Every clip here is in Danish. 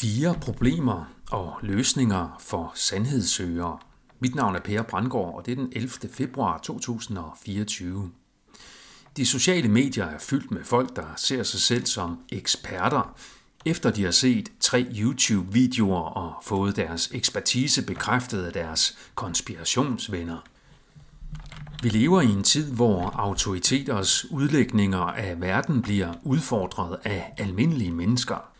Fire problemer og løsninger for sandhedssøgere. Mit navn er Per Brandgaard, og det er den 11. februar 2024. De sociale medier er fyldt med folk, der ser sig selv som eksperter, efter de har set tre YouTube-videoer og fået deres ekspertise bekræftet af deres konspirationsvenner. Vi lever i en tid, hvor autoriteters udlægninger af verden bliver udfordret af almindelige mennesker.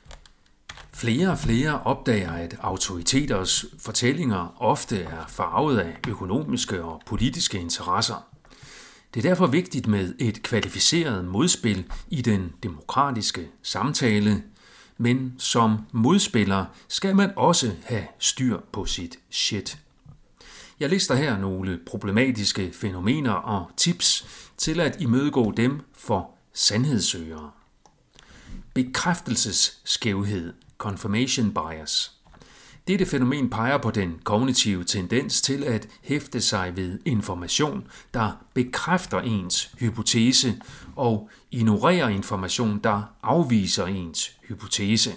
Flere og flere opdager, at autoriteters fortællinger ofte er farvet af økonomiske og politiske interesser. Det er derfor vigtigt med et kvalificeret modspil i den demokratiske samtale, men som modspiller skal man også have styr på sit shit. Jeg lister her nogle problematiske fænomener og tips til at imødegå dem for sandhedssøgere. Bekræftelsesskævhed confirmation bias. Dette fænomen peger på den kognitive tendens til at hæfte sig ved information, der bekræfter ens hypotese og ignorerer information, der afviser ens hypotese.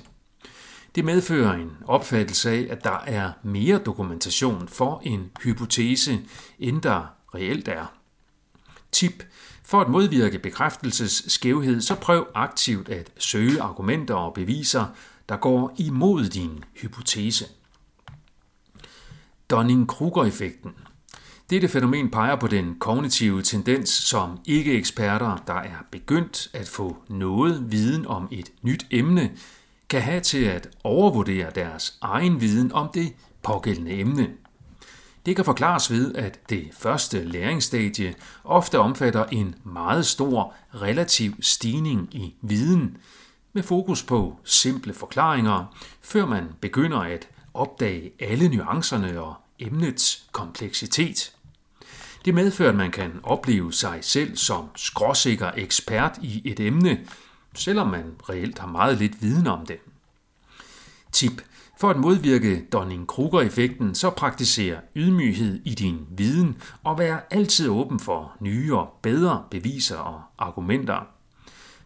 Det medfører en opfattelse af, at der er mere dokumentation for en hypotese, end der reelt er. Tip. For at modvirke bekræftelsesskævhed, så prøv aktivt at søge argumenter og beviser, der går imod din hypotese. Dunning-Kruger-effekten. Dette fænomen peger på den kognitive tendens, som ikke-eksperter, der er begyndt at få noget viden om et nyt emne, kan have til at overvurdere deres egen viden om det pågældende emne. Det kan forklares ved, at det første læringsstadie ofte omfatter en meget stor relativ stigning i viden, med fokus på simple forklaringer, før man begynder at opdage alle nuancerne og emnets kompleksitet. Det medfører, at man kan opleve sig selv som skråsikker ekspert i et emne, selvom man reelt har meget lidt viden om det. Tip. For at modvirke Dunning-Kruger-effekten, så praktiser ydmyghed i din viden og vær altid åben for nye og bedre beviser og argumenter.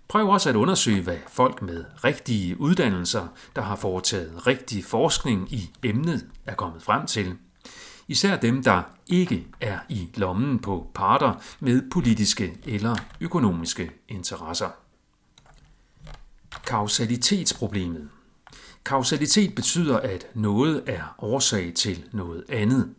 Prøv også at undersøge, hvad folk med rigtige uddannelser, der har foretaget rigtig forskning i emnet, er kommet frem til. Især dem, der ikke er i lommen på parter med politiske eller økonomiske interesser. Kausalitetsproblemet. Kausalitet betyder, at noget er årsag til noget andet.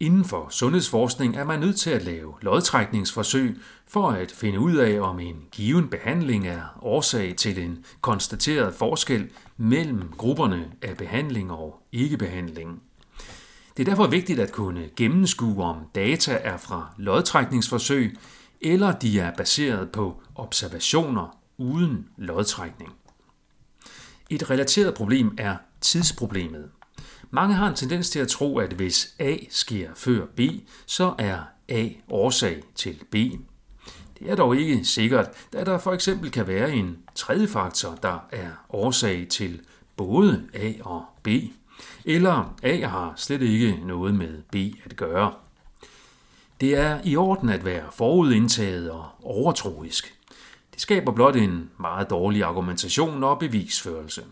Inden for sundhedsforskning er man nødt til at lave lodtrækningsforsøg for at finde ud af, om en given behandling er årsag til en konstateret forskel mellem grupperne af behandling og ikke-behandling. Det er derfor vigtigt at kunne gennemskue, om data er fra lodtrækningsforsøg, eller de er baseret på observationer uden lodtrækning. Et relateret problem er tidsproblemet. Mange har en tendens til at tro, at hvis A sker før B, så er A årsag til B. Det er dog ikke sikkert, da der for eksempel kan være en tredje faktor, der er årsag til både A og B. Eller A har slet ikke noget med B at gøre. Det er i orden at være forudindtaget og overtroisk. Det skaber blot en meget dårlig argumentation og bevisførelse.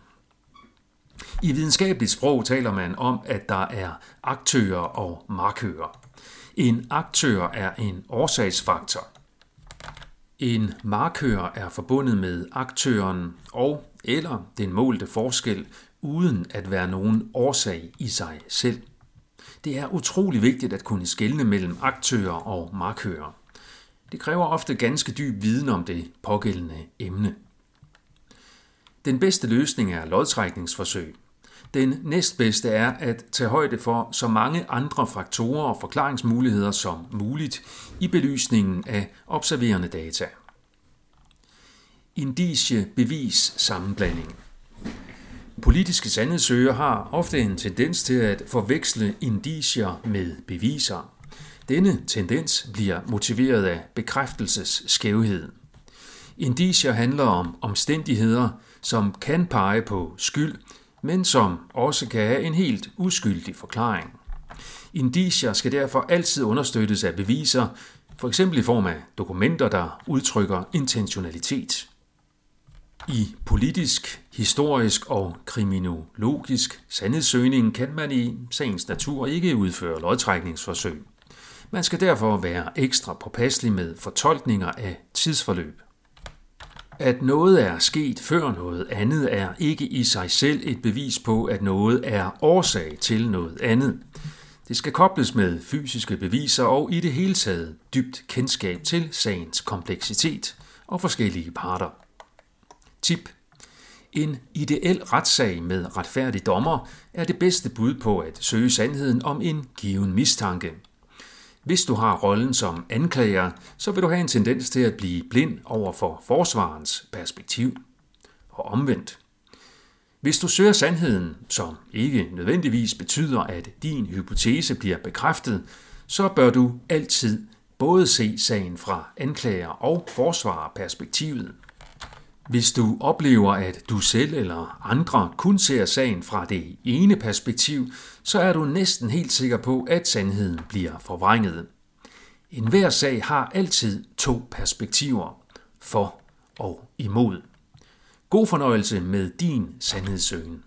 I videnskabeligt sprog taler man om, at der er aktører og markører. En aktør er en årsagsfaktor. En markør er forbundet med aktøren og eller den målte forskel uden at være nogen årsag i sig selv. Det er utrolig vigtigt at kunne skelne mellem aktører og markører. Det kræver ofte ganske dyb viden om det pågældende emne. Den bedste løsning er lodtrækningsforsøg. Den næstbedste er at tage højde for så mange andre faktorer og forklaringsmuligheder som muligt i belysningen af observerende data. Indicie bevis sammenblanding. Politiske sandhedssøger har ofte en tendens til at forveksle indicier med beviser. Denne tendens bliver motiveret af bekræftelsesskævhed. Indicier handler om omstændigheder, som kan pege på skyld, men som også kan have en helt uskyldig forklaring. Indicier skal derfor altid understøttes af beviser, for eksempel i form af dokumenter, der udtrykker intentionalitet. I politisk, historisk og kriminologisk sandhedssøgning kan man i sagens natur ikke udføre lodtrækningsforsøg. Man skal derfor være ekstra påpasselig med fortolkninger af tidsforløb. At noget er sket før noget andet er ikke i sig selv et bevis på, at noget er årsag til noget andet. Det skal kobles med fysiske beviser og i det hele taget dybt kendskab til sagens kompleksitet og forskellige parter. Tip. En ideel retssag med retfærdig dommer er det bedste bud på at søge sandheden om en given mistanke. Hvis du har rollen som anklager, så vil du have en tendens til at blive blind over for forsvarens perspektiv. Og omvendt. Hvis du søger sandheden, som ikke nødvendigvis betyder, at din hypotese bliver bekræftet, så bør du altid både se sagen fra anklager og forsvarerperspektivet. Hvis du oplever, at du selv eller andre kun ser sagen fra det ene perspektiv, så er du næsten helt sikker på, at sandheden bliver forvrænget. En hver sag har altid to perspektiver, for og imod. God fornøjelse med din sandhedssøgen.